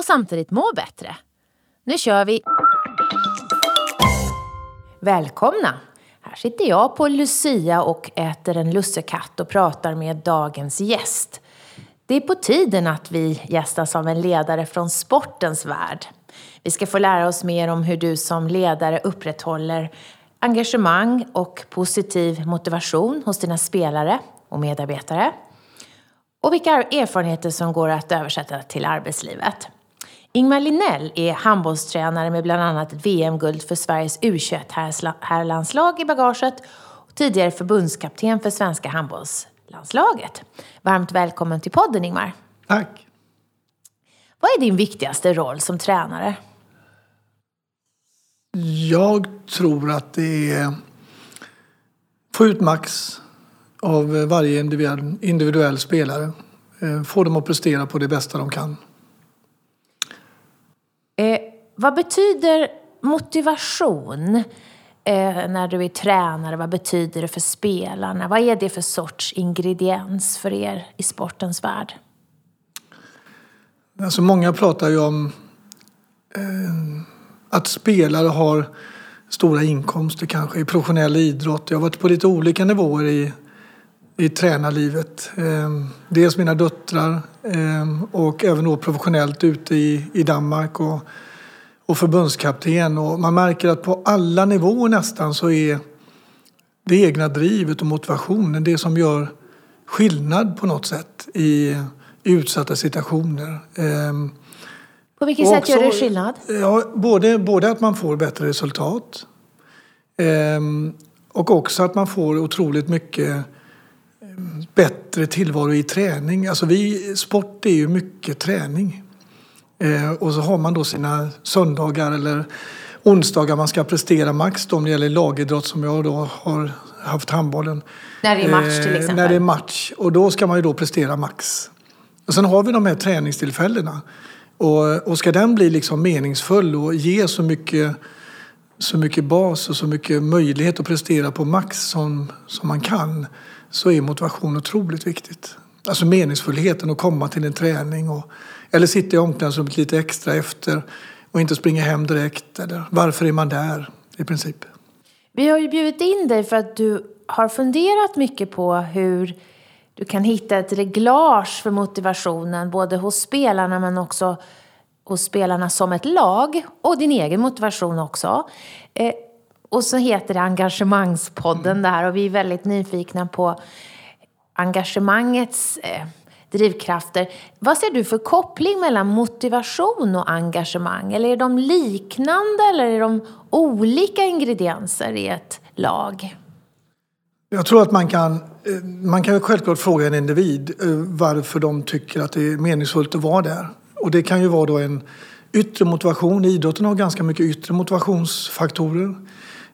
och samtidigt må bättre. Nu kör vi! Välkomna! Här sitter jag på Lucia och äter en lussekatt och pratar med dagens gäst. Det är på tiden att vi gästas av en ledare från sportens värld. Vi ska få lära oss mer om hur du som ledare upprätthåller engagemang och positiv motivation hos dina spelare och medarbetare. Och vilka erfarenheter som går att översätta till arbetslivet. Ingmar Linnell är handbollstränare med bland annat VM-guld för Sveriges U21-herrlandslag i bagaget och tidigare förbundskapten för svenska handbollslandslaget. Varmt välkommen till podden Ingmar. Tack. Vad är din viktigaste roll som tränare? Jag tror att det är få ut max av varje individuell, individuell spelare. Eh, få dem att prestera på det bästa de kan. Vad betyder motivation eh, när du är tränare? Vad betyder det för spelarna? Vad är det för sorts ingrediens för er i sportens värld? Alltså många pratar ju om eh, att spelare har stora inkomster kanske i professionell idrott. Jag har varit på lite olika nivåer i, i tränarlivet. Eh, dels mina döttrar eh, och även då professionellt ute i, i Danmark och, och förbundskapten. Och man märker att på alla nivåer nästan så är det egna drivet och motivationen det som gör skillnad på något sätt i, utsatta situationer. Eh, på vilket sätt också, gör det skillnad? Ja, både, både att man får bättre resultat eh, och också att man får otroligt mycket ehm, bättre tillvaro i träning. Alltså vi, sport är ju mycket träning. Eh, och så har man då sina söndagar eller onsdagar man ska prestera max då, om det gäller lagidrott som jag då har haft handbollen. När det är match till exempel? när det är match. Och då ska man ju då prestera max. Och sen har vi de här träningstillfällena. Och, och ska den bli liksom meningsfull och ge så mycket, så mycket bas och så mycket möjlighet att prestera på max som, som man kan så är motivation otroligt viktigt. Alltså meningsfullheten att komma till en träning och, eller sitta i omklädningsrummet lite extra efter och inte springa hem direkt. Eller varför är man där i princip? Vi har ju bjudit in dig för att du har funderat mycket på hur du kan hitta ett reglage för motivationen både hos spelarna men också hos spelarna som ett lag och din egen motivation också. Eh, och så heter det Engagemangspodden mm. där och vi är väldigt nyfikna på engagemangets eh, drivkrafter. Vad ser du för koppling mellan motivation och engagemang? Eller är de liknande eller är de olika ingredienser i ett lag? Jag tror att man kan, eh, man kan självklart fråga en individ eh, varför de tycker att det är meningsfullt att vara där. Och det kan ju vara då en yttre motivation. Idrotten har ganska mycket yttre motivationsfaktorer.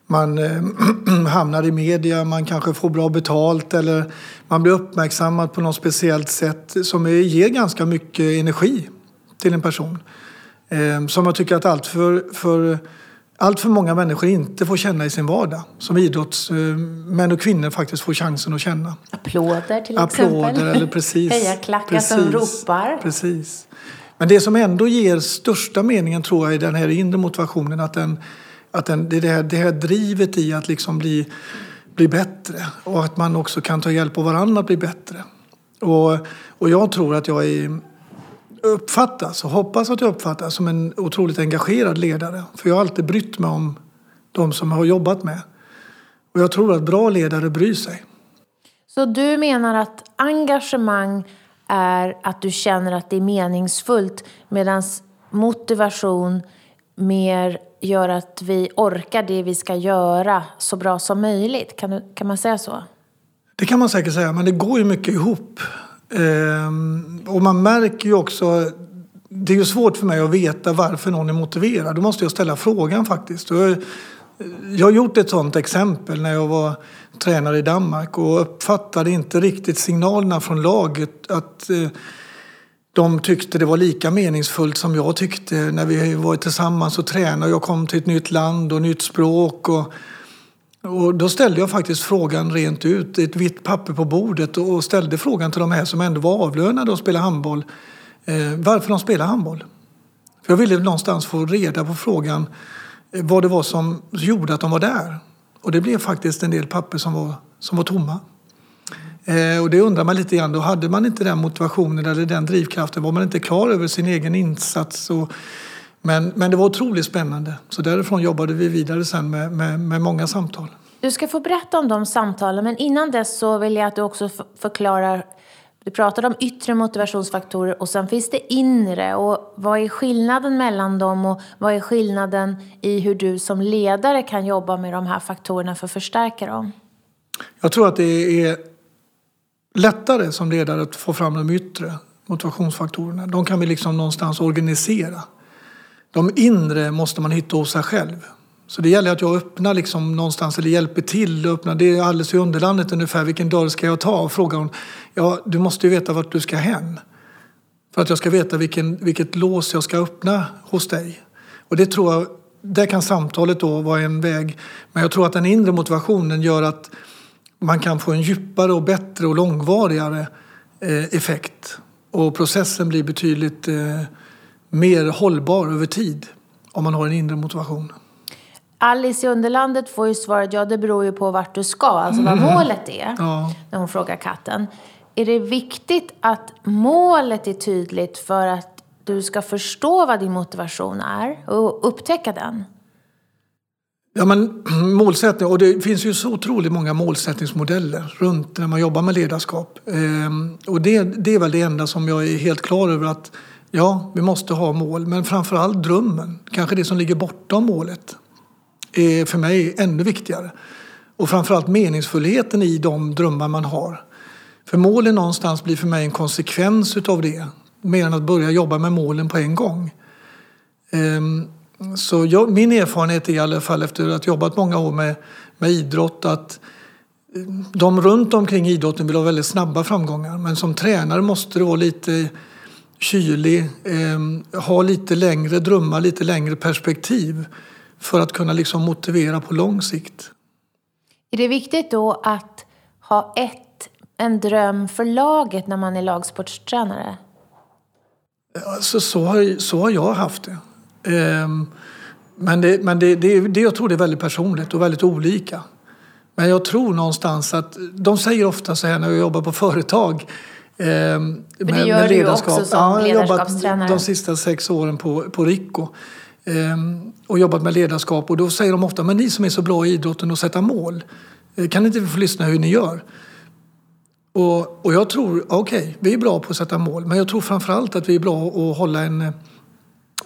Man eh, hamnar i media, man kanske får bra betalt eller man blir uppmärksammad på något speciellt sätt som ger ganska mycket energi till en person. Eh, som jag tycker att allt för, för allt för många människor inte får känna i sin vardag. Som idrottsmän och kvinnor faktiskt får chansen att känna. Applåder till Applåder, exempel. Eller precis, Hejarklackar som ropar. Precis. Men det som ändå ger största meningen tror jag är den här inre motivationen. Att, den, att den, det, här, det här drivet i att liksom bli, bli bättre. Och att man också kan ta hjälp av varandra att bli bättre. Och, och jag tror att jag är uppfattas och hoppas att jag uppfattas som en otroligt engagerad ledare. För jag har alltid brytt mig om de som jag har jobbat med. Och jag tror att bra ledare bryr sig. Så du menar att engagemang är att du känner att det är meningsfullt medan motivation mer gör att vi orkar det vi ska göra så bra som möjligt. Kan, du, kan man säga så? Det kan man säkert säga, men det går ju mycket ihop. Ehm, och man märker ju också det är ju svårt för mig att veta varför någon är motiverad. Då måste jag ställa frågan faktiskt. Jag, jag har gjort ett sådant exempel när jag var tränare i Danmark och uppfattade inte riktigt signalerna från laget att eh, de tyckte det var lika meningsfullt som jag tyckte när vi var tillsammans och tränade. Jag kom till ett nytt land och nytt språk. Och, och då ställde jag faktiskt frågan rent ut, ett vitt papper på bordet och ställde frågan till de här som ändå var avlönade och spelade handboll. Eh, varför de spelar handboll. För jag ville någonstans få reda på frågan eh, vad det var som gjorde att de var där. Och det blev faktiskt en del papper som var, som var tomma. Eh, och det undrar man lite grann, då hade man inte den motivationen eller den drivkraften, var man inte klar över sin egen insats. Och, men, men det var otroligt spännande. Så därifrån jobbade vi vidare sen med, med, med många samtal. Du ska få berätta om de samtalen, men innan dess så vill jag att du också förklarar du pratade om yttre motivationsfaktorer och sen finns det inre. Och vad är skillnaden mellan dem och vad är skillnaden i hur du som ledare kan jobba med de här faktorerna för att förstärka dem? Jag tror att det är lättare som ledare att få fram de yttre motivationsfaktorerna. De kan vi liksom någonstans organisera. De inre måste man hitta hos sig själv. Så det gäller att jag öppnar liksom någonstans eller hjälper till. Öppnar. Det är alldeles i underlandet ungefär. Vilken dörr ska jag ta? Och frågar hon. Ja, du måste ju veta vart du ska hem. För att jag ska veta vilken, vilket lås jag ska öppna hos dig. Och det tror jag, där kan samtalet då vara en väg. Men jag tror att den inre motivationen gör att man kan få en djupare och bättre och långvarigare eh, effekt. Och processen blir betydligt eh, mer hållbar över tid om man har en inre motivation. Alice i Underlandet får ju svaret ja det beror ju på vart du ska, alltså vad mm. målet är. Ja. När hon frågar katten. Är det viktigt att målet är tydligt för att du ska förstå vad din motivation är och upptäcka den? Ja, men målsättning, och det finns ju så otroligt många målsättningsmodeller runt när man jobbar med ledarskap. Ehm, och det, det är väl det enda som jag är helt klar över att ja, vi måste ha mål, men framförallt drömmen, kanske det som ligger bortom målet, är för mig ännu viktigare. Och framförallt meningsfullheten i de drömmar man har. För målen någonstans blir för mig en konsekvens utav det, mer än att börja jobba med målen på en gång. Ehm, så jag, min erfarenhet är i alla fall efter att ha jobbat många år med, med idrott att eh, de runt omkring idrotten vill ha väldigt snabba framgångar men som tränare måste du vara lite kylig, eh, ha lite längre drömmar, lite längre perspektiv för att kunna liksom motivera på lång sikt. Är det viktigt då att ha ett, en dröm för laget när man är lagsportstränare? Alltså, så, har, så har jag haft det. Ehm, men det, men det, det, det, jag tror det är väldigt personligt och väldigt olika. Men jag tror någonstans att de säger ofta så här när jag jobbar på företag med, det gör med ledarskap. du också som ja, jag har jobbat de sista sex åren på, på Rico eh, och jobbat med ledarskap och då säger de ofta men ni som är så bra i idrotten och sätta mål eh, kan inte vi få lyssna hur ni gör? Och, och jag tror, okej, okay, vi är bra på att sätta mål men jag tror framförallt att vi är bra att hålla en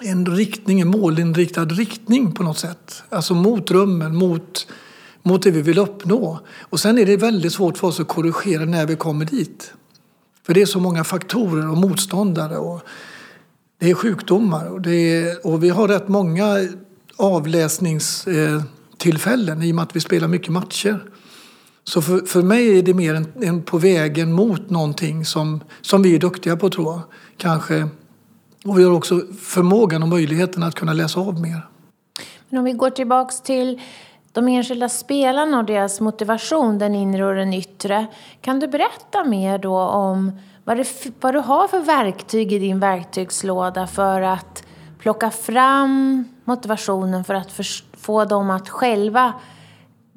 en riktning, en målinriktad riktning på något sätt. Alltså mot drömmen, mot, mot det vi vill uppnå. Och sen är det väldigt svårt för oss att korrigera när vi kommer dit. För det är så många faktorer och motståndare och det är sjukdomar och, det är, och vi har rätt många avläsningstillfällen i och med att vi spelar mycket matcher. Så för, för mig är det mer en, en på vägen mot någonting som, som vi är duktiga på tror jag. Kanske och vi har också förmågan och möjligheten att kunna läsa av mer. Men om vi går tillbaks till de enskilda spelarna och deras motivation, den inre och den yttre. Kan du berätta mer då om vad, det, vad du har för verktyg i din verktygslåda för att plocka fram motivationen för att få dem att själva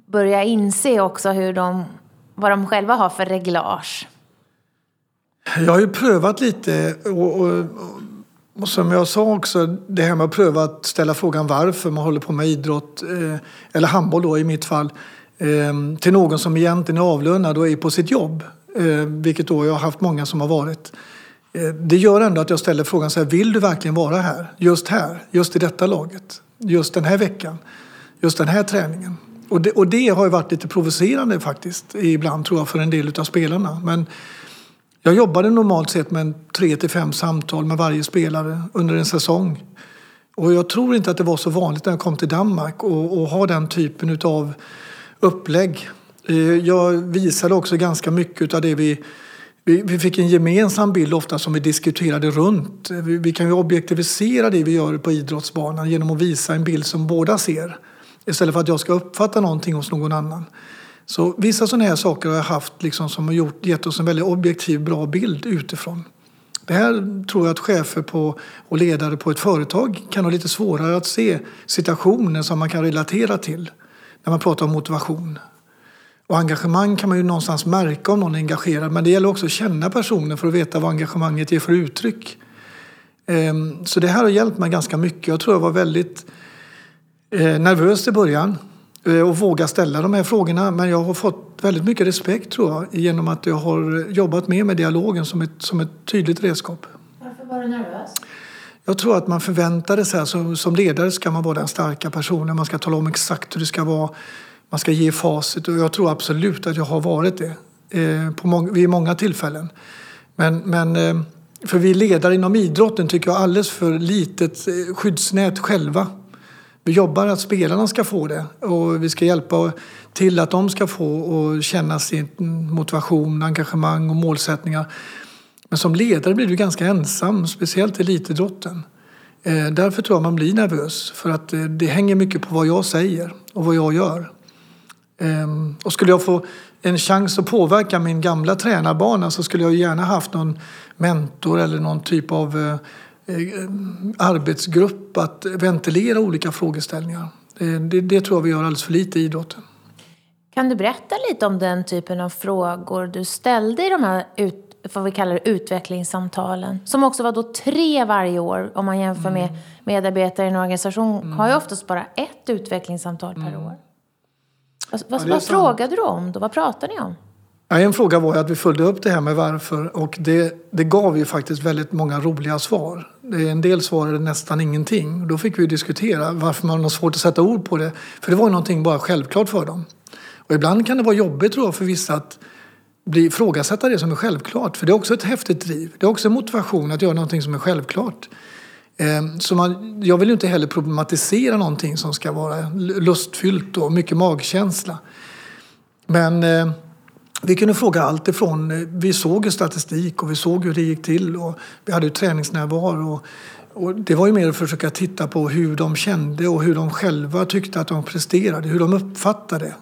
börja inse också hur de, vad de själva har för reglage? Jag har ju prövat lite och, och, och som jag sa också, det här med att pröva att ställa frågan varför man håller på med idrott, eh, eller handboll då i mitt fall, eh, till någon som egentligen är avlönad och är på sitt jobb. Eh, vilket då jag har haft många som har varit. Det gör ändå att jag ställer frågan så här, vill du verkligen vara här? Just här, just i detta laget, just den här veckan, just den här träningen. Och det, och det har ju varit lite provocerande faktiskt ibland tror jag för en del av spelarna. Men jag jobbade normalt sett med tre till fem samtal med varje spelare under en säsong. Och jag tror inte att det var så vanligt när jag kom till Danmark att ha den typen av upplägg. Eh, jag visade också ganska mycket av det vi vi, vi fick en gemensam bild ofta som vi diskuterade runt. Eh, vi, vi, kan ju objektivisera det vi gör på idrottsbanan genom att visa en bild som båda ser. Istället för att jag ska uppfatta någonting hos någon annan. Så vissa sådana här saker har jag haft liksom som har gjort, gett oss en väldigt objektiv, bra bild utifrån. Det här tror jag att chefer på, och ledare på ett företag kan ha lite svårare att se situationer som man kan relatera till när man pratar om motivation. Och engagemang kan man ju någonstans märka om någon är engagerad men det gäller också att känna personen för att veta vad engagemanget ger för uttryck. Ehm, så det här har hjälpt mig ganska mycket. Jag tror jag var väldigt eh, nervös i början och våga ställa de här frågorna men jag har fått väldigt mycket respekt tror jag genom att jag har jobbat mer med dialogen som ett, som ett tydligt redskap. Varför var du nervös? Jag tror att man förväntade sig, som, som ledare ska man vara den starka personen, man ska tala om exakt hur det ska vara man ska ge facit och jag tror absolut att jag har varit det eh, på många, vid många tillfällen. Men, men eh, för vi ledare inom idrotten tycker jag alldeles för litet eh, skyddsnät själva. Vi jobbar att spelarna ska få det och vi ska hjälpa till att de ska få och känna sin motivation, engagemang och målsättningar. Men som ledare blir du ganska ensam, speciellt i elitidrotten. Eh, därför tror jag man blir nervös, för att eh, det hänger mycket på vad jag säger och vad jag gör. Ehm, och skulle jag få en chans att påverka min gamla tränarbana så skulle jag gärna haft någon mentor eller någon typ av eh, arbetsgrupp att ventilera olika frågeställningar. Det, det, tror jag vi gör alldeles för lite i idrotten. Kan du berätta lite om den typen av frågor du ställde i de här ut, vad vi kallar det, utvecklingssamtalen? Som också var då tre varje år om man jämför mm. med medarbetare i en organisation mm. har ju oftast bara ett utvecklingssamtal per mm. år. Vad, vad, ja, vad frågade du om då? Vad pratade ni om? En fråga var att vi följde upp det här med varför och det, det gav ju faktiskt väldigt många roliga svar. En del svarade nästan ingenting. Då fick vi diskutera varför man har svårt att sätta ord på det. För det var ju någonting bara självklart för dem. Och ibland kan det vara jobbigt tror jag för vissa att bli ifrågasätta det som är självklart. För det är också ett häftigt driv. Det är också motivation att göra någonting som är självklart. Ehm, så man, jag vill ju inte heller problematisera någonting som ska vara lustfyllt och mycket magkänsla. Men eh, vi kunde fråga allt ifrån, eh, vi såg ju statistik och vi såg hur det gick till och vi hade ju träningsnärvaro. Och, och det var ju mer att försöka titta på hur de kände och hur de själva tyckte att de presterade, hur de uppfattade.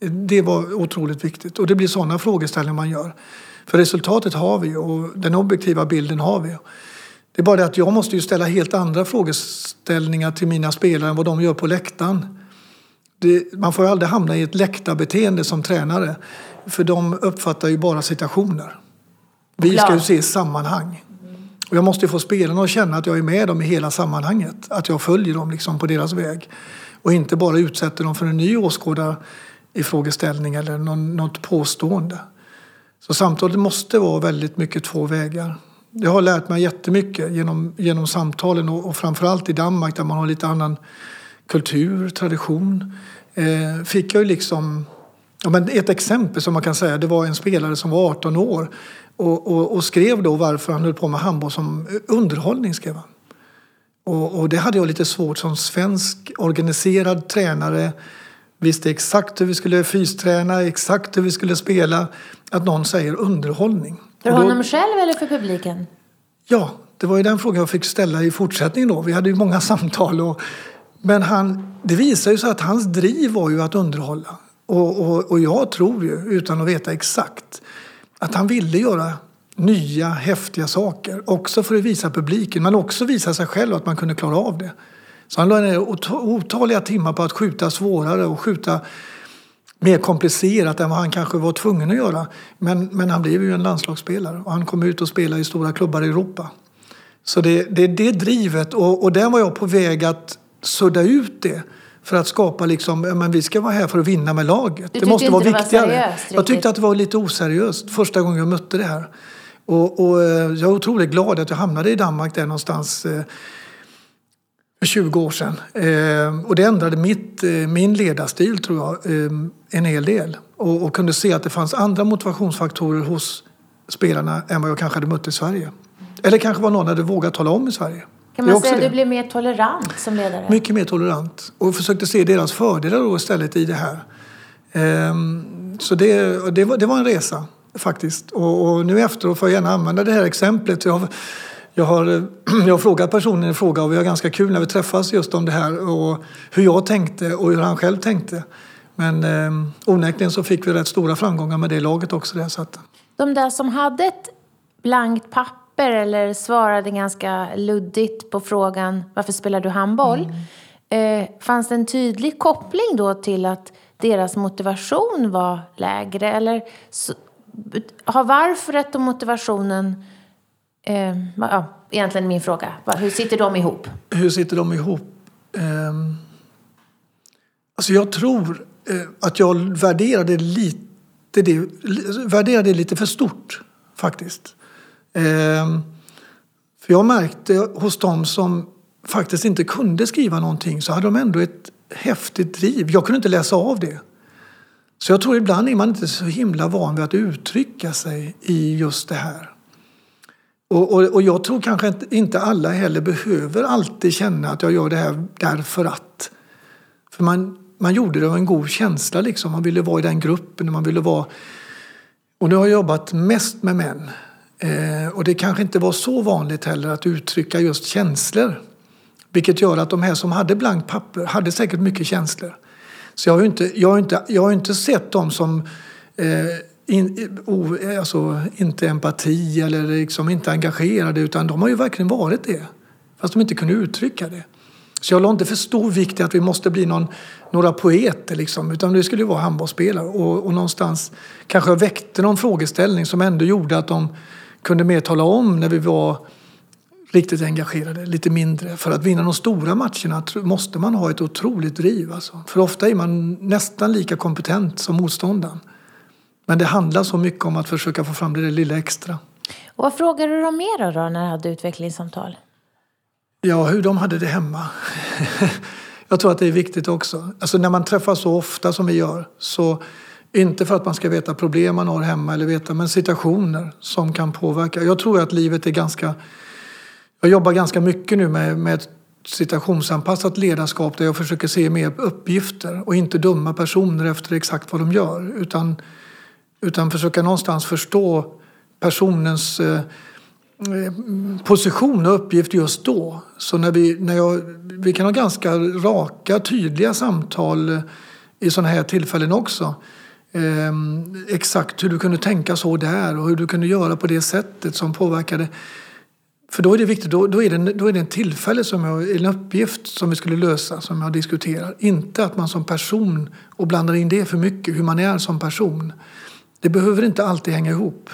Det var otroligt viktigt och det blir sådana frågeställningar man gör. För resultatet har vi och den objektiva bilden har vi. Det är bara det att jag måste ju ställa helt andra frågeställningar till mina spelare än vad de gör på läktaren. Det, man får ju aldrig hamna i ett läktarbeteende som tränare. För de uppfattar ju bara situationer. Vi ska ju se sammanhang. Och jag måste få spelarna att känna att jag är med dem i hela sammanhanget. Att jag följer dem liksom på deras väg. Och inte bara utsätter dem för en ny åskådare i frågeställning eller något påstående. Så samtalet måste vara väldigt mycket två vägar. Jag har lärt mig jättemycket genom, genom samtalen och, och framförallt i Danmark där man har lite annan kultur, tradition. Eh, fick jag liksom, ja, men ett exempel som man kan säga, det var en spelare som var 18 år och, och, och skrev då varför han höll på med handboll som underhållning. skrev han. Och, och det hade jag lite svårt som svensk organiserad tränare visste exakt hur vi skulle fysträna, exakt hur vi skulle spela. Att någon säger underhållning. För då, honom själv eller för publiken? Ja, det var ju den frågan jag fick ställa i fortsättningen då. Vi hade ju många samtal. Och, men han, det visar ju sig att hans driv var ju att underhålla. Och, och, och jag tror ju, utan att veta exakt, att han ville göra nya häftiga saker. Också för att visa publiken, men också visa sig själv att man kunde klara av det. Så han la ner otaliga timmar på att skjuta svårare och skjuta mer komplicerat än vad han kanske var tvungen att göra. Men, men han blev ju en landslagsspelare och han kom ut och spelade i stora klubbar i Europa. Så det är det, det drivet och, och där var jag på väg att sudda ut det för att skapa liksom, men vi ska vara här för att vinna med laget. Det måste vara viktigare. Var seriöst, jag tyckte att det var lite oseriöst första gången jag mötte det här. Och, och eh, jag är otroligt glad att jag hamnade i Danmark där någonstans eh, för 20 år sedan. Eh, och det ändrade mitt, min ledarstil, tror jag, en hel del. Och, och, kunde se att det fanns andra motivationsfaktorer hos spelarna än vad jag kanske hade mött i Sverige. Eller kanske vad någon hade vågat tala om i Sverige. Kan man säga att du blev mer tolerant som ledare? Mycket mer tolerant. Och försökte se deras fördelar då istället i det här. Ehm, så det, det, var, det var en resa faktiskt. Och, och nu efteråt får jag gärna använda det här exemplet. Jag, jag har, jag har frågat personen i fråga och vi har ganska kul när vi träffas just om det här och hur jag tänkte och hur han själv tänkte. Men eh, onekligen så fick vi rätt stora framgångar med det laget också. Där, så att... De där som hade ett blankt papper eller svarade ganska luddigt på frågan varför spelar du handboll? Mm. Eh, fanns det en tydlig koppling då till att deras motivation var lägre? Eller så, har varföret och motivationen Eh, ja, egentligen min fråga. Hur sitter de ihop? Hur sitter de ihop? Eh, alltså jag tror eh, att jag värderade lite det, värderade lite för stort faktiskt. Eh, för jag märkte hos dem som faktiskt inte kunde skriva någonting så hade de ändå ett häftigt driv. Jag kunde inte läsa av det. Så jag tror ibland är man inte så himla van vid att uttrycka sig i just det här. Och, och, och, jag tror kanske inte alla heller behöver alltid känna att jag gör det här därför att. För man, man gjorde det av en god känsla. Liksom. Man ville vara i den gruppen. Man ville vara... Och nu har jag jobbat mest med män. Eh, och det kanske inte var så vanligt heller att uttrycka just känslor. Vilket gör att de här som hade blankt papper hade säkert mycket känslor. Så jag har inte, jag har inte, jag har inte sett dem som eh, in, o, alltså, inte empati eller liksom inte engagerade utan de har ju verkligen varit det. Fast de inte kunde uttrycka det. Så jag la inte för stor vikt i att vi måste bli någon, några poeter liksom, utan det skulle vara handbollsspelare. Och, och någonstans kanske jag väckte någon frågeställning som ändå gjorde att de kunde mer tala om när vi var riktigt engagerade, lite mindre. För att vinna de stora matcherna måste man ha ett otroligt driv. Alltså. För ofta är man nästan lika kompetent som motståndaren. Men det handlar så mycket om att försöka få fram det där lilla extra. Och vad frågade du dem mer då när du hade utvecklingssamtal? Ja, hur de hade det hemma. Jag tror att det är viktigt också. Alltså när man träffas så ofta som vi gör så inte för att man ska veta problem man har hemma eller veta, men situationer som kan påverka. Jag tror att livet är ganska... Jag jobbar ganska mycket nu med, med ett situationsanpassat ledarskap där jag försöker se mer uppgifter och inte döma personer efter exakt vad de gör. Utan utan försöka någonstans förstå personens eh, eh, position och uppgift just då. Så när vi, när jag, vi kan ha ganska raka, tydliga samtal i sådana här tillfällen också. Eh, exakt hur du kunde tänka så där och hur du kunde göra på det sättet som påverkade. För då är det viktigt, då, då, är, det, då är det en tillfälle, som jag, en uppgift som vi skulle lösa, som jag diskuterar. Inte att man som person, och blandar in det för mycket, hur man är som person. Det behöver inte alltid hänga ihop.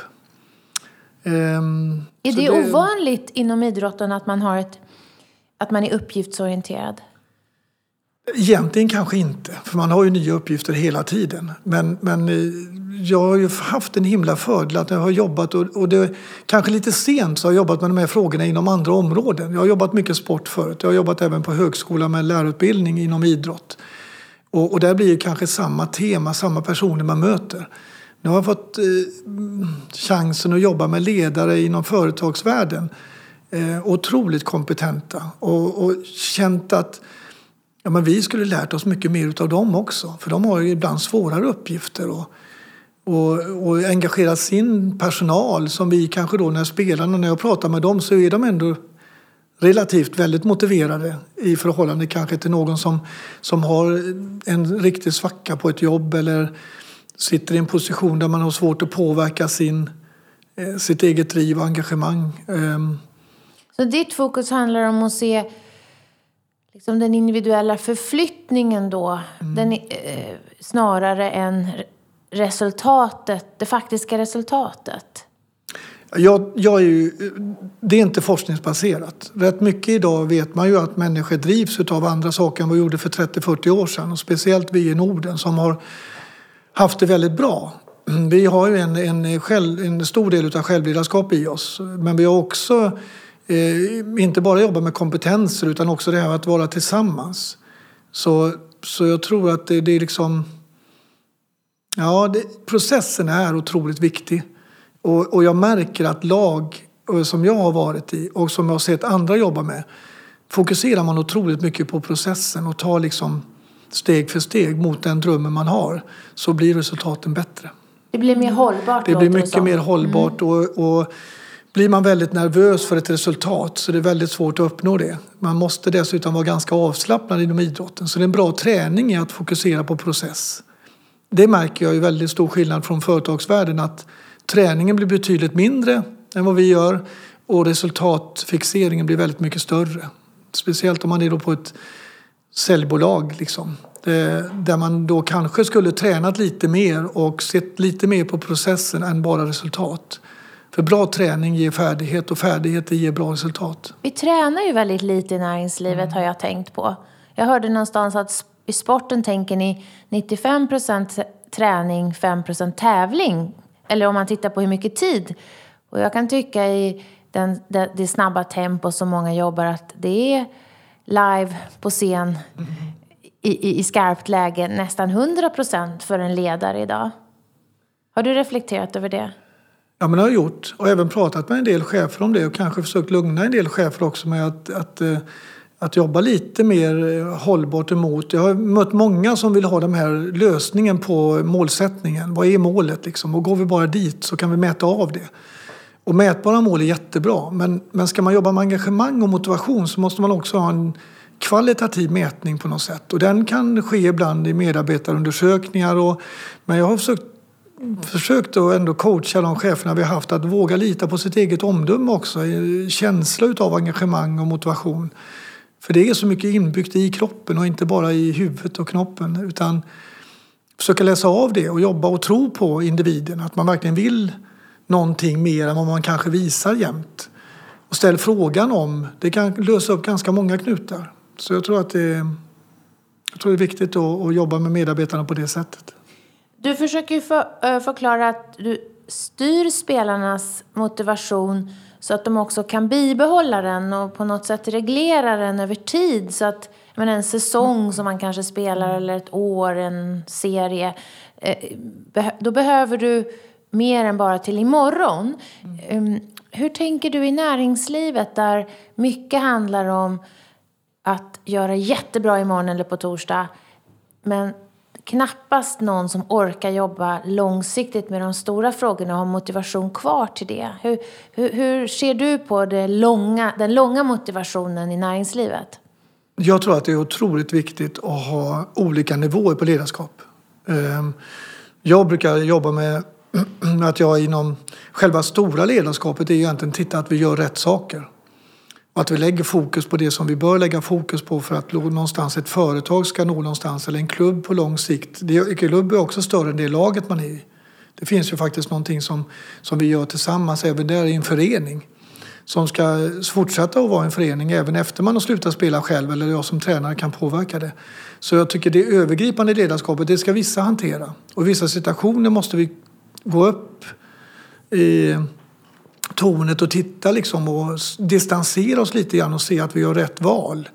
Um, är det, det, ovanligt inom idrotten att man, har ett, att man är uppgiftsorienterad? Egentligen kanske inte, för man har ju nya uppgifter hela tiden. Men, men eh, jag har ju haft en himla fördel att jag har jobbat, och, och det, kanske lite sent, så har jag jobbat med de här frågorna inom andra områden. Jag har jobbat mycket sport förut. Jag har jobbat även på högskola med lärarutbildning inom idrott. Och, och där blir det kanske samma tema, samma personer man möter. Nu har jag fått eh, chansen att jobba med ledare inom företagsvärlden. Eh, otroligt kompetenta och, och känt att ja, men vi skulle lärt oss mycket mer av dem också. För de har ju ibland svårare uppgifter. Och, och, och engagerat sin personal som vi kanske då när spelarna, när jag pratar med dem så är de ändå relativt väldigt motiverade i förhållande kanske till någon som, som har en riktig svacka på ett jobb eller sitter i en position där man har svårt att påverka sin, eh, sitt eget driv och engagemang. Ehm. Så ditt fokus handlar om att se liksom den individuella förflyttningen då, mm. den, eh, snarare än resultatet, det faktiska resultatet? Jag, jag är ju, det är inte forskningsbaserat. Rätt mycket idag vet man ju att människor drivs av andra saker än vad vi gjorde för 30-40 år sedan. Och speciellt vi i Norden som har haft det väldigt bra. Vi har ju en, en, själv, en stor del av självledarskap i oss. Men vi har också eh, inte bara jobbat med kompetenser utan också det här att vara tillsammans. Så, så jag tror att det, det är liksom... Ja, det, processen är otroligt viktig Och, och jag märker att lag som jag har varit i och som jag har sett andra jobba med fokuserar man otroligt mycket på processen och tar liksom steg för steg mot den drömmen man har så blir resultaten bättre. Det blir mer hållbart Det blir mycket mer hållbart mm. och, och blir man väldigt nervös för ett resultat så det är väldigt svårt att uppnå det. Man måste dessutom vara ganska avslappnad inom idrotten så det är en bra träning i att fokusera på process. Det märker jag ju väldigt stor skillnad från företagsvärlden att träningen blir betydligt mindre än vad vi gör och resultatfixeringen blir väldigt mycket större. Speciellt om man är då på ett säljbolag liksom. Eh, där man då kanske skulle tränat lite mer och sett lite mer på processen än bara resultat. För bra träning ger färdighet och färdigheter ger bra resultat. Vi tränar ju väldigt lite i näringslivet mm. har jag tänkt på. Jag hörde någonstans att i sporten tänker ni 95% träning, 5% tävling. Eller om man tittar på hur mycket tid. Och jag kan tycka i den, det, det snabba tempo som många jobbar att det är live på scen mm. i, i, i skarpt läge nästan 100% för en ledare idag. Har du reflekterat över det? Ja, men det har jag gjort. Och även pratat med en del chefer om det och kanske försökt lugna en del chefer också med att, att, eh, att jobba lite mer eh, hållbart emot. Jag har mött många som vill ha den här lösningen på målsättningen. Vad är målet liksom? Och går vi bara dit så kan vi mäta av det. Och mätbara mål är jättebra. Men, men ska man jobba med engagemang och motivation så måste man också ha en kvalitativ mätning på något sätt. Och den kan ske ibland i medarbetarundersökningar. Och, men jag har försökt försökt att ändå coacha de cheferna vi har haft att våga lita på sitt eget omdöme också. Känsla av engagemang och motivation. För det är så mycket inbyggt i kroppen och inte bara i huvudet och knoppen. Utan försöka läsa av det och jobba och tro på individen. Att man verkligen vill någonting mer än vad man kanske visar jämt. Och ställ frågan om. Det kan lösa upp ganska många knutar. Så jag tror att det är, jag tror det är viktigt att, att jobba med medarbetarna på det sättet. Du försöker för, förklara att du styr spelarnas motivation så att de också kan bibehålla den och på något sätt reglera den över tid. Så att men en säsong som man kanske spelar eller ett år, en serie. Då behöver du mer än bara till imorgon. Mm. Hur tänker du i näringslivet där mycket handlar om att göra jättebra imorgon eller på torsdag men knappast någon som orkar jobba långsiktigt med de stora frågorna och har motivation kvar till det. Hur, hur, hur ser du på det långa, den långa motivationen i näringslivet? Jag tror att det är otroligt viktigt att ha olika nivåer på ledarskap. Ehm, jag brukar jobba med att jag inom själva stora ledarskapet är egentligen titta att vi gör rätt saker. Och att vi lägger fokus på det som vi bör lägga fokus på för att någonstans ett företag ska nå någonstans eller en klubb på lång sikt. En klubb är också större än det laget man är i. Det finns ju faktiskt någonting som, som vi gör tillsammans även där i en förening som ska fortsätta att vara en förening även efter man har slutat spela själv eller jag som tränare kan påverka det. Så jag tycker det övergripande ledarskapet, det ska vissa hantera. Och i vissa situationer måste vi gå upp i tornet och titta liksom och distansera oss lite grann och se att vi gör rätt val.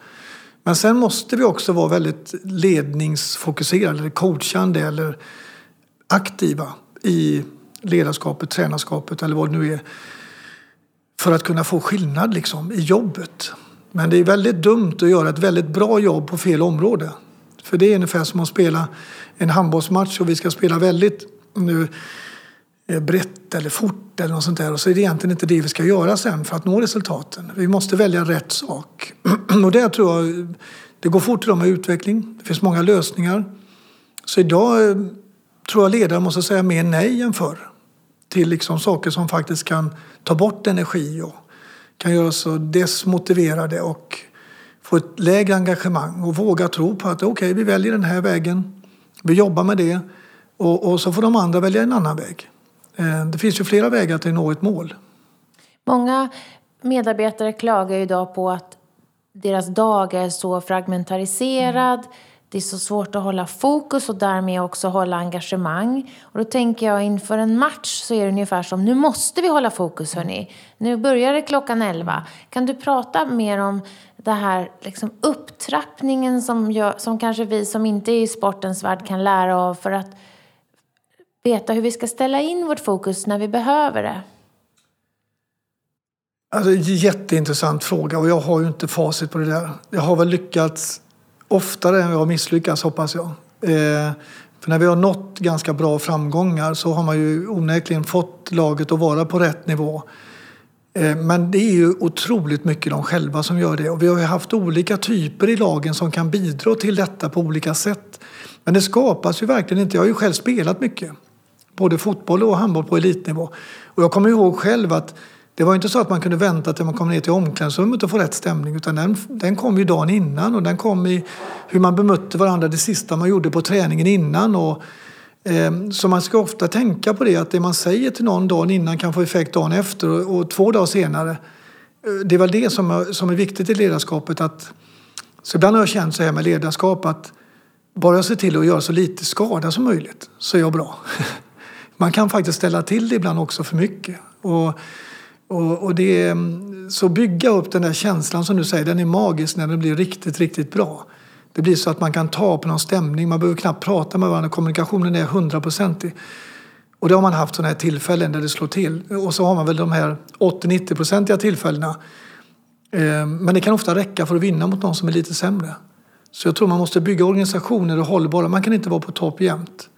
Men sen måste vi också vara väldigt ledningsfokuserade, eller coachande eller aktiva i ledarskapet, tränarskapet eller vad det nu är. För att kunna få skillnad liksom, i jobbet. Men det är väldigt dumt att göra ett väldigt bra jobb på fel område. För det är ungefär som att spela en handbollsmatch och vi ska spela väldigt nu Eh, brett eller fort eller något sånt där. Och så är det egentligen inte det vi ska göra sen för att nå resultaten. Vi måste välja rätt sak. Och det tror jag, det går fort idag med utveckling. Det finns många lösningar. Så idag eh, tror jag ledare måste säga mer nej än förr. Till liksom saker som faktiskt kan ta bort energi och kan göra oss desmotiverade och få ett lägre engagemang och våga tro på att okej, okay, vi väljer den här vägen. Vi jobbar med det och, och så får de andra välja en annan väg. Eh, det finns ju flera vägar till att nå ett mål. Många medarbetare klagar idag på att deras dag är så fragmentariserad. Mm. Det är så svårt att hålla fokus och därmed också hålla engagemang. Och då tänker jag inför en match så är det ungefär som nu måste vi hålla fokus hörni. Nu börjar det klockan 11. Kan du prata mer om den här liksom upptrappningen som, gör, som kanske vi som inte är i sportens värld kan lära av för att veta hur vi ska ställa in vårt fokus när vi behöver det? Alltså, jätteintressant fråga och jag har ju inte facit på det där. Jag har väl lyckats oftare än jag har misslyckats hoppas jag. Eh, för när vi har nått ganska bra framgångar så har man ju onekligen fått laget att vara på rätt nivå. Eh, men det är ju otroligt mycket de själva som gör det och vi har ju haft olika typer i lagen som kan bidra till detta på olika sätt. Men det skapas ju verkligen inte. Jag har ju själv spelat mycket, både fotboll och handboll på elitnivå. Och jag kommer ihåg själv att det var inte så att man kunde vänta till man kom ner till omklädningsrummet och få rätt stämning utan den, den kom ju dagen innan och den kom i hur man bemötte varandra det sista man gjorde på träningen innan. Och, eh, så man ska ofta tänka på det att det man säger till någon dagen innan kan få effekt dagen efter och, och två dagar senare. Eh, det är väl det som är, som är viktigt i ledarskapet. Att, så ibland har jag känt så här med ledarskap att bara jag ser till att göra så lite skada som möjligt så är jag bra. Man kan faktiskt ställa till det ibland också för mycket. Och och, och det, mm, så bygga upp den där känslan som du säger, den är magisk när den blir riktigt, riktigt bra. Det blir så att man kan ta på någon stämning, man behöver knappt prata med varandra, kommunikationen är hundraprocentig. Och det har man haft sådana här tillfällen där det slår till. Och så har man väl de här 80-90-procentiga tillfällena. Ehm, men det kan ofta räcka för att vinna mot någon som är lite sämre. Så jag tror man måste bygga organisationer och hållbara. Man kan inte vara på topp jämt.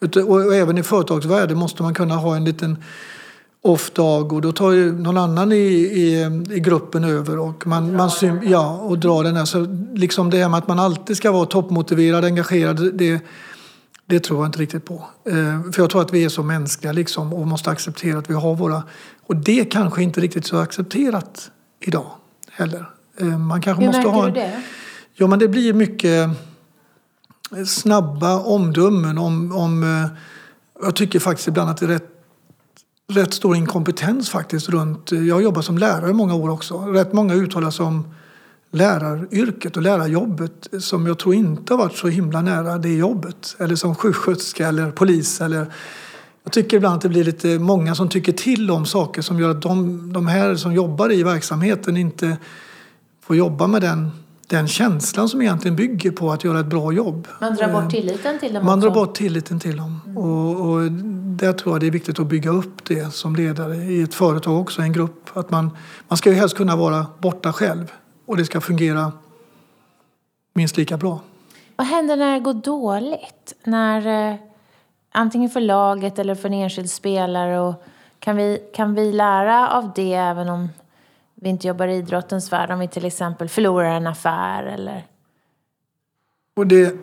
Och även i företagsvärlden måste man kunna ha en liten off-dag och då tar ju någon annan i, i, i gruppen över och man, man ja, och drar den här. Så liksom det här med att man alltid ska vara toppmotiverad, engagerad, det, det tror jag inte riktigt på. Eh, för jag tror att vi är så mänskliga liksom och måste acceptera att vi har våra... Och det kanske inte riktigt så accepterat idag heller. Eh, man kanske Hur måste märker ha du det? Ja, men det blir mycket snabba omdömen om... om eh, jag tycker faktiskt ibland att det är rätt rätt stor inkompetens faktiskt runt... Eh, jag har jobbat som lärare i många år också. Rätt många uttalar sig om läraryrket och lärarjobbet som jag tror inte har varit så himla nära det jobbet. Eller som sjuksköterska eller polis. Eller, jag tycker ibland att det blir lite många som tycker till om saker som gör att de, de här som jobbar i verksamheten inte får jobba med den den känslan som egentligen bygger på att göra ett bra jobb. Man drar bort tilliten till dem Man också. drar bort tilliten till dem. Mm. Och, och där tror jag det är viktigt att bygga upp det som ledare i ett företag också, en grupp. Att man, man ska ju helst kunna vara borta själv och det ska fungera minst lika bra. Vad händer när det går dåligt? När, eh, antingen för laget eller för en enskild spelare? Och kan, vi, kan vi lära av det även om vi inte jobbar i idrottens värld? Om vi till exempel förlorar en affär eller Och det,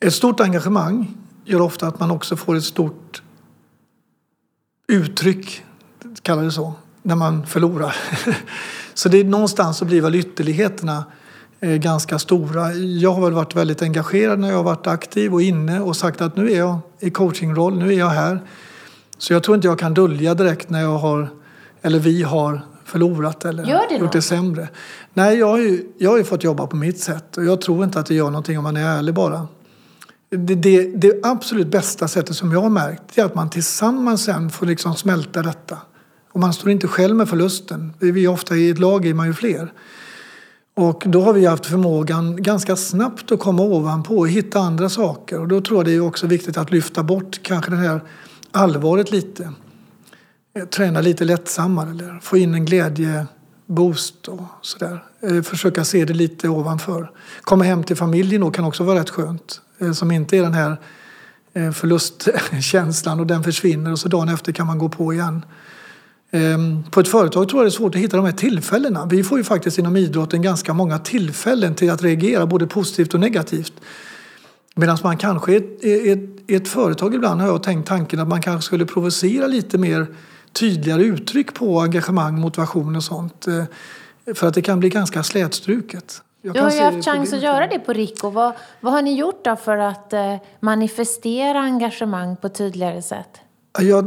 ett stort engagemang gör ofta att man också får ett stort uttryck, kallar det så, när man förlorar. Så det är någonstans så blir väl ytterligheterna eh, ganska stora. Jag har väl varit väldigt engagerad när jag har varit aktiv och inne och sagt att nu är jag i coachingroll, nu är jag här. Så jag tror inte jag kan dölja direkt när jag har, eller vi har förlorat eller Gör det gjort det sämre. Nej, jag har, ju, jag har ju fått jobba på mitt sätt och jag tror inte att det gör någonting om man är ärlig bara. Det, det, det absolut bästa sättet som jag har märkt är att man tillsammans sen får liksom smälta detta. Och man står inte själv med förlusten. Vi är ofta i ett lag är man ju fler. Och då har vi haft förmågan ganska snabbt att komma ovanpå och hitta andra saker. Och då tror jag det är också viktigt att lyfta bort kanske det här allvaret lite. Eh, träna lite lättsammare eller få in en glädjeboost och sådär. Eh, försöka se det lite ovanför. Komma hem till familjen då kan också vara rätt skönt. Eh, som inte är den här förlustkänslan och den försvinner och så dagen efter kan man gå på igen. Ehm, på ett företag tror jag det är svårt att hitta de här tillfällena. Vi får ju faktiskt inom idrotten ganska många tillfällen till att reagera både positivt och negativt. Medan man kanske i ett, ett, ett företag ibland har jag tänkt tanken att man kanske skulle provocera lite mer tydligare uttryck på engagemang, motivation och sånt. eh, För att det kan bli ganska slätstruket. Jag Du har ju haft chans att göra det på Rico. Vad, vad har ni gjort då för att eh, manifestera engagemang på tydligare sätt? Ja,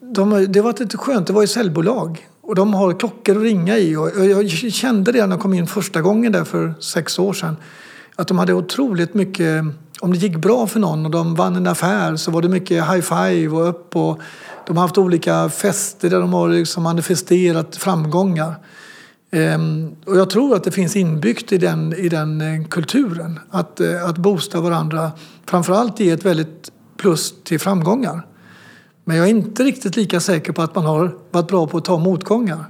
de, det var lite skönt. Det var ju säljbolag. Och de har klockor att ringa i. Och jag kände det när jag kom in första gången där för sex år sedan. Att de hade otroligt mycket... Om det gick bra för någon och de vann en affär så var det mycket high five och upp. Och de har haft olika fester där de har liksom manifesterat framgångar. Ehm, och jag tror att det finns inbyggt i den, i den eh, kulturen att, eh, att boosta varandra. Framförallt ge ett väldigt plus till framgångar. Men jag är inte riktigt lika säker på att man har varit bra på att ta motgångar.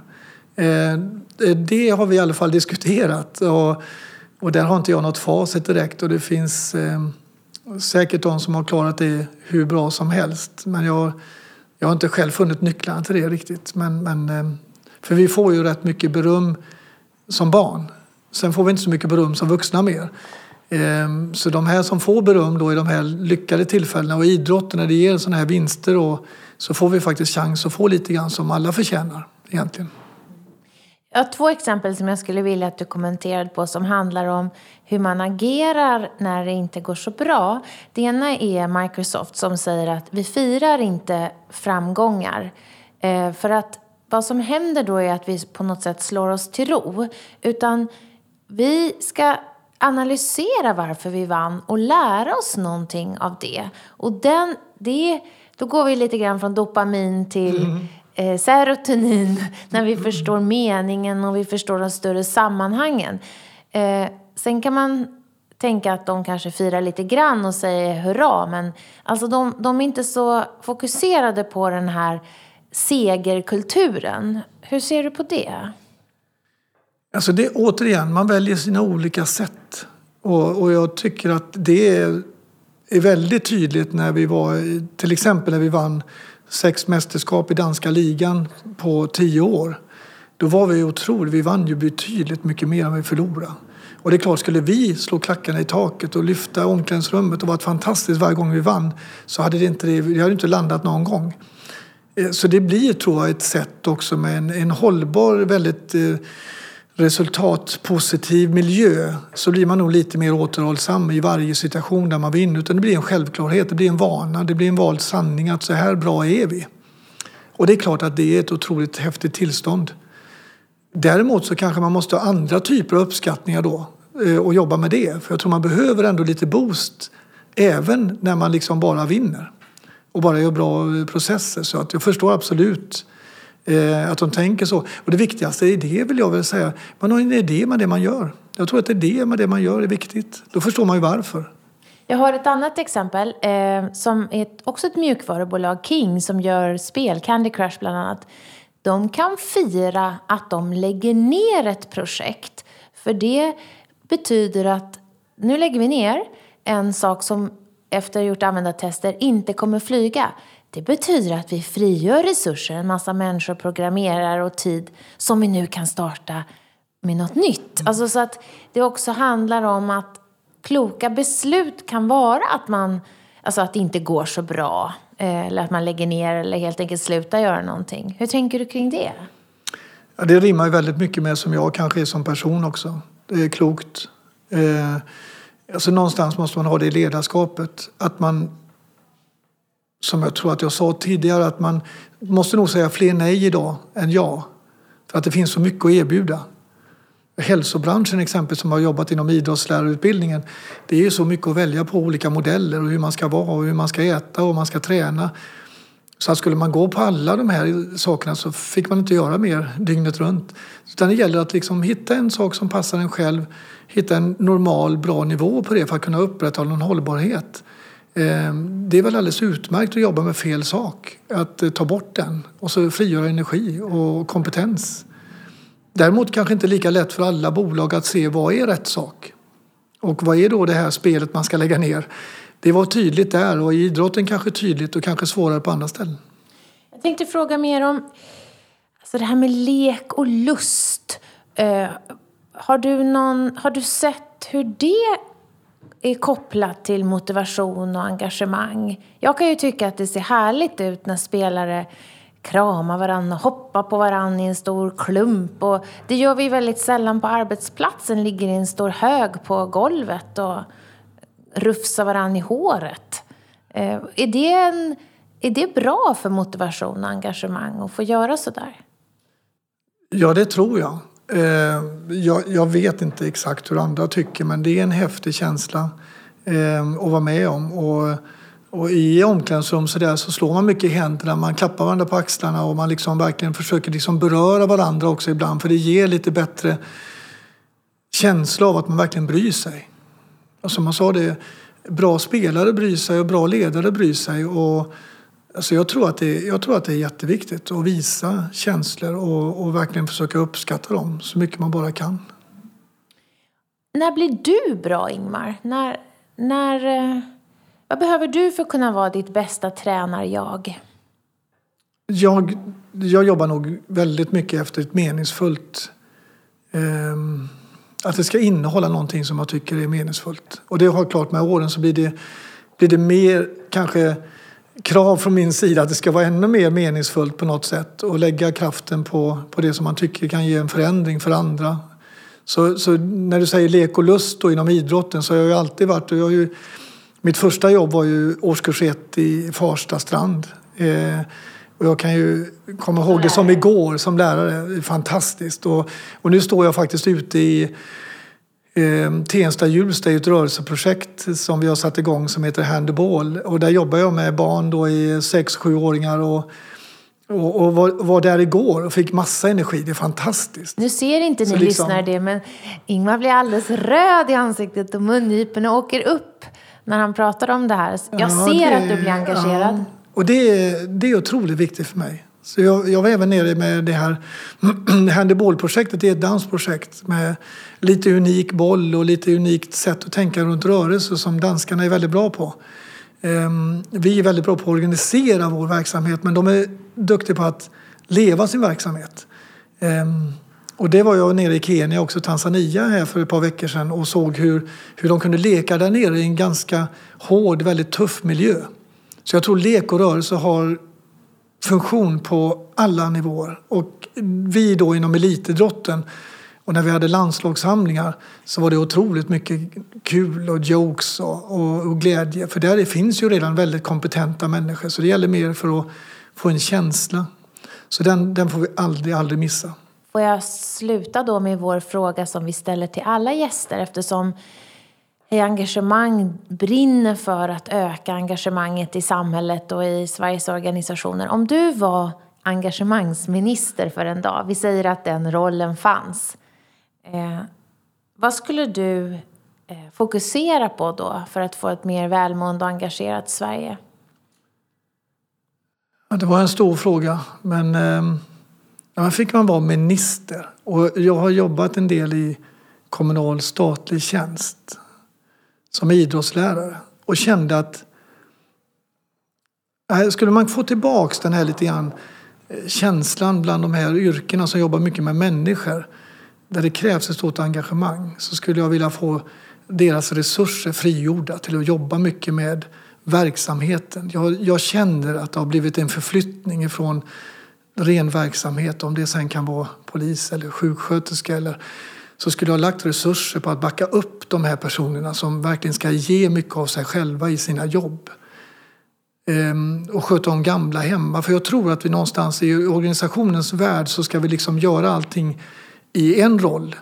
Ehm, eh, det har vi i alla fall diskuterat och, och där har inte jag något facit direkt och det finns ehm, säkert de som har klarat det hur bra som helst. Men jag, jag har inte själv funnit nycklarna till det riktigt. Men, men, eh, för vi får ju rätt mycket beröm som barn. Sen får vi inte så mycket beröm som vuxna mer. Ehm, så de här som får beröm då i de här lyckade tillfällena och idrotten när det ger sådana här vinster då, så får vi faktiskt chans att få lite grann som alla förtjänar egentligen. Jag har två exempel som jag skulle vilja att du kommenterade på som handlar om hur man agerar när det inte går så bra. Det ena är Microsoft som säger att vi firar inte framgångar. Eh, för att vad som händer då är att vi på något sätt slår oss till ro. Utan vi ska analysera varför vi vann och lära oss någonting av det. Och den, det, då går vi lite grann från dopamin till mm eh, serotonin när vi förstår meningen och vi förstår de större sammanhangen. Eh, sen kan man tänka att de kanske firar lite grann och säger hurra, men alltså de, de är inte så fokuserade på den här segerkulturen. Hur ser du på det? Alltså det, återigen, man väljer sina olika sätt. Och, och jag tycker att det är, är väldigt tydligt när vi var, till exempel när vi vann sex mästerskap i danska ligan på tio år. Då var vi otroligt, vi vann ju betydligt mycket mer än vi förlorade. Och det är klart, skulle vi slå klackarna i taket och lyfta omklädningsrummet och varit fantastiskt varje gång vi vann så hade det inte, det hade inte landat någon gång. Eh, så det blir, tror jag, ett sätt också med en, en hållbar, väldigt eh, resultatpositiv miljö så blir man nog lite mer återhållsam i varje situation där man vinner. Utan det blir en självklarhet, det blir en vana, det blir en vald sanning att så här bra är vi. Och det är klart att det är ett otroligt häftigt tillstånd. Däremot så kanske man måste ha andra typer av uppskattningar då eh, och jobba med det. För jag tror man behöver ändå lite boost även när man liksom bara vinner och bara gör bra eh, processer. Så att jag förstår absolut Eh, att de tänker så. Och det viktigaste är det vill jag väl säga. Man har en idé med det man gör. Jag tror att det är det med det man gör är viktigt. Då förstår man ju varför. Jag har ett annat exempel eh, som är också ett mjukvarubolag, King, som gör spel, Candy Crush bland annat. De kan fira att de lägger ner ett projekt. För det betyder att nu lägger vi ner en sak som efter att ha gjort användartester inte kommer flyga. Det betyder att vi frigör resurser, en massa människor, programmerar och tid som vi nu kan starta med något nytt. Mm. Alltså så att det också handlar om att kloka beslut kan vara att man, alltså att det inte går så bra. Eh, eller att man lägger ner eller helt enkelt slutar göra någonting. Hur tänker du kring det? Ja, det rimmar ju väldigt mycket med som jag kanske är som person också. Det är klokt. Eh, alltså någonstans måste man ha det ledarskapet. Att man som jag tror att jag sa tidigare, att man måste nog säga fler nej idag än ja. För att det finns så mycket att erbjuda. Hälsobranschen exempel som har jobbat inom idrottslärarutbildningen. Det är ju så mycket att välja på olika modeller och hur man ska vara och hur man ska äta och hur man ska träna. Så att skulle man gå på alla de här sakerna så fick man inte göra mer dygnet runt. Utan det gäller att liksom hitta en sak som passar en själv, hitta en normal, bra nivå på det för att kunna upprätthålla en hållbarhet. Ehm, det är väl alldeles utmärkt att jobba med fel sak, att eh, ta bort den och så frigöra energi och kompetens. Däremot kanske inte lika lätt för alla bolag att se vad är rätt sak och vad är då det här spelet man ska lägga ner. Det var tydligt där och i idrotten kanske tydligt och kanske svårare på andra ställen. Jag tänkte fråga mer om alltså det här med lek och lust. Uh, har, du någon, har du sett hur det är kopplat till motivation och engagemang. Jag kan ju tycka att det ser härligt ut när spelare kramar varandra och hoppar på varandra i en stor klump. Och det gör vi väldigt sällan på arbetsplatsen, ligger i en stor hög på golvet och rufsar varandra i håret. Eh, är det, en, är det bra för motivation och engagemang att få göra sådär? Ja, det tror jag. Eh, jag, jag, vet inte exakt hur andra tycker men det är en häftig känsla eh, att vara med om. Och, och i omklädningsrum så, där så slår man mycket i händerna, man klappar varandra på axlarna och man liksom verkligen försöker liksom beröra varandra också ibland för det ger lite bättre känsla av att man verkligen bryr sig. Och som man sa, det, bra spelare bryr sig och bra ledare bryr sig. Och, alltså jag, tror att det, jag tror att det är jätteviktigt att visa känslor och, och verkligen försöka uppskatta dem så mycket man bara kan. När blir du bra, Ingmar? När, när, eh, vad behöver du för att kunna vara ditt bästa tränar-jag? Jag, jag jobbar nog väldigt mycket efter ett meningsfullt... Eh, att det ska innehålla någonting som jag tycker är meningsfullt. Och det har klart med åren så blir det, blir det mer kanske krav från min sida att det ska vara ännu mer meningsfullt på något sätt och lägga kraften på, på det som man tycker kan ge en förändring för andra. Så, så när du säger lek och lust då inom idrotten så har jag ju alltid varit... Jag ju, mitt första jobb var ju årskurs ett i Farsta strand. Eh, och jag kan ju komma ihåg det som igår som lärare. Fantastiskt. Och, och nu står jag faktiskt ute i eh, Tensta Hjulsta i ett rörelseprojekt som vi har satt igång som heter Handball. Och där jobbar jag med barn då i 6-7-åringar och, och, och var, var, där igår och fick massa energi. Det är fantastiskt. Nu ser inte ni liksom... lyssnare det men Ingmar blir alldeles röd i ansiktet och mungiporna åker upp när han pratar om det här. Jag ja, ser det, att du blir engagerad. Ja. Och det är, det är otroligt viktigt för mig. Så jag, jag var även nere med det här handbollprojektet. Det är ett dansprojekt med lite unik boll och lite unikt sätt att tänka runt rörelse som danskarna är väldigt bra på. Ehm, vi är väldigt bra på att organisera vår verksamhet men de är duktiga på att leva sin verksamhet. Ehm, och det var jag nere i Kenya också, Tanzania här för ett par veckor sedan och såg hur, hur de kunde leka där nere i en ganska hård, väldigt tuff miljö. Så jag tror lek och rörelse har funktion på alla nivåer. Och vi då inom elitidrotten och när vi hade landslagssamlingar så var det otroligt mycket kul och jokes och, och, och, glädje. För där finns ju redan väldigt kompetenta människor så det gäller mer för att få en känsla. Så den, den får vi aldrig, aldrig missa. Får jag sluta då med vår fråga som vi ställer till alla gäster eftersom engagemang brinner för att öka engagemanget i samhället och i Sveriges organisationer. Om du var engagemangsminister för en dag, vi säger att den rollen fanns. Eh, vad skulle du eh, fokusera på då för att få ett mer välmående och engagerat Sverige? Ja, det var en stor fråga, men eh, ja, fick man vara minister. Och jag har jobbat en del i kommunal statlig tjänst som idrottslärare och kände att äh, skulle man få tillbaks den här lite grann eh, känslan bland de här yrkena som jobbar mycket med människor där det krävs ett stort engagemang så skulle jag vilja få deras resurser frigjorda till att jobba mycket med verksamheten. Jag, jag känner att det har blivit en förflyttning ifrån ren verksamhet, om det sen kan vara polis eller sjuksköterska eller så skulle jag ha lagt resurser på att backa upp de här personerna som verkligen ska ge mycket av sig själva i sina jobb. Ehm, och sköta om gamla hemma. För jag tror att vi någonstans i organisationens värld så ska vi liksom göra allting i en roll.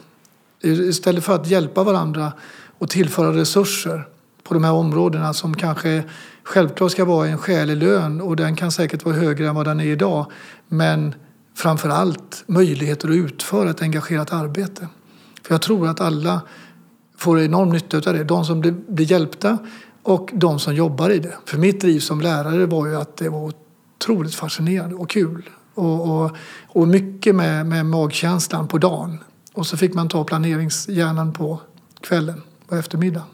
Istället för att hjälpa varandra och tillföra resurser på de här områdena som kanske självklart ska vara en skälig lön och den kan säkert vara högre än vad den är idag. Men framför allt möjligheter att utföra ett engagerat arbete. För jag tror att alla får enorm nytta av det. De som blir hjälpta och de som jobbar i det. För mitt driv som lärare var ju att det var otroligt fascinerande och kul. Och, och, och mycket med, med magkänslan på dagen. Och så fick man ta planeringshjärnan på kvällen och eftermiddagen.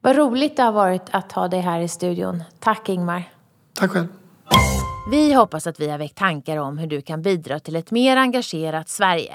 Vad roligt det har varit att ha dig här i studion. Tack Ingmar. Tack själv. Vi hoppas att vi har väckt tankar om hur du kan bidra till ett mer engagerat Sverige.